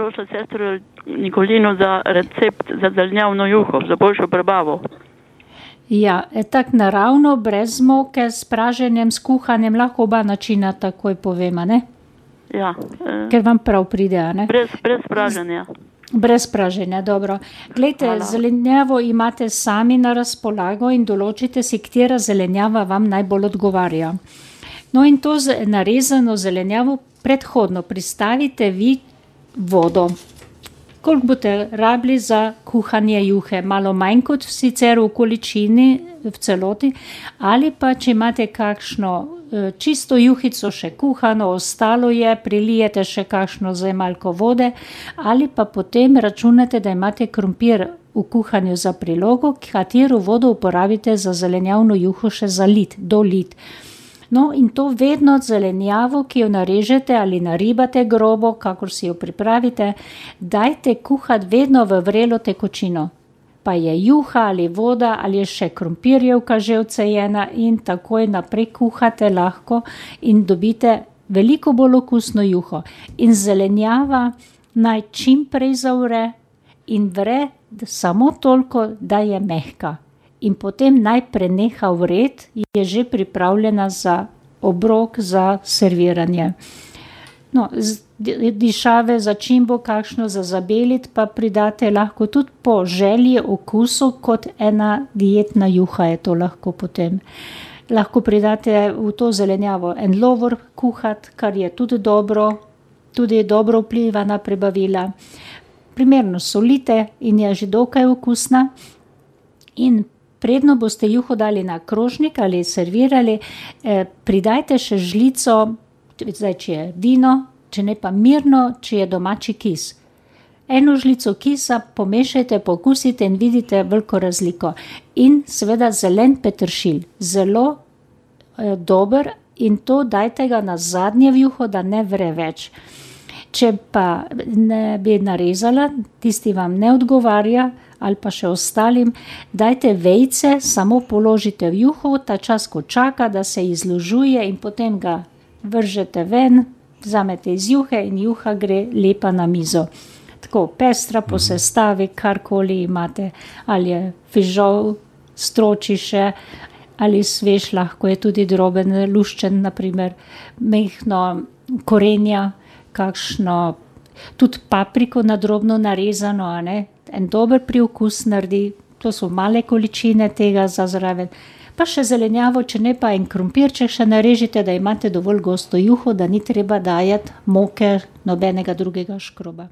prosil sestro Nikolino za recept za zelenjavno juho, za boljšo prebavo. Ja, e, tako naravno, brez moke, s praženjem, s kuhanjem, lahko oba načina takoj povema, ne? Ja, eh, Ker vam prav pride, ne? brez, brez praženja. Brez praženja, dobro. Glejte, zelenjavo imate sami na razpolago in določite si, katera zelenjava vam najbolj odgovarja. No in to narezano zelenjavo predhodno pristavite vi vodo. Koliko boste rabili za kuhanje juhe? Malo manj kot sicer v količini v celoti, ali pa če imate kakšno eh, čisto juhico še kuhano, ostalo je, prilijete še kakšno zemalko vode, ali pa potem računate, da imate krompir v kuhanju za prilogo, katero vodo uporabite za zelenjavno juho še zalit, dolit. No, in to vedno zelenjavo, ki jo narežete ali naribate grobo, kakor si jo pripravite, dajte kuhati vedno v vrelo tekočino. Pa je juha ali voda ali je še krompirjevka že odsejena in takoj naprej kuhate lahko in dobite veliko bolj okusno juho. In zelenjava naj čim prej zavre in vre samo toliko, da je mehka. In potem naj preneha vred, je že pripravljena za obrok, za serviranje. No, dišave za čimbo, kakšno za zabeliti, pa pridate lahko tudi po želji, okusu, kot ena dietna juha je to lahko potem. Lahko pridate v to zelenjavo en lovor kuhati, kar je tudi dobro, tudi dobro vpliva na prebavila. Primerno solite in je že dokaj okusna. In predno boste juho dali na krožnik ali servirali, eh, pridajte še žlico, zdaj, če je vino, če ne pa mirno, če je domači kis. Eno žlico kisa pomešajte, pokusite in vidite veliko razliko. In seveda zelen peteršilj, zelo eh, dober in to dajte ga na zadnje juho, da ne vre več. Če pa ne bi narezala, tisti vam ne odgovarja, ali pa še ostalim, dajte vejce, samo položite v juho, ta čas, ko čaka, da se izložuje, in potem ga vržete ven, vzamete iz juhe in juha gre lepa na mizo. Tako pestra po sestavi, karkoli imate, ali je fižol, stročiše, ali svež, lahko je tudi droben, luščen, naprimer, mehno korenja, kakšno, tudi papriko na drobno narezano, ne, en dober priokus naredi, to so male količine tega za zraven. Pa še zelenjavo, če ne pa en krompirček še narežite, da imate dovolj gosto juho, da ni treba dajati moke, nobenega drugega škroba.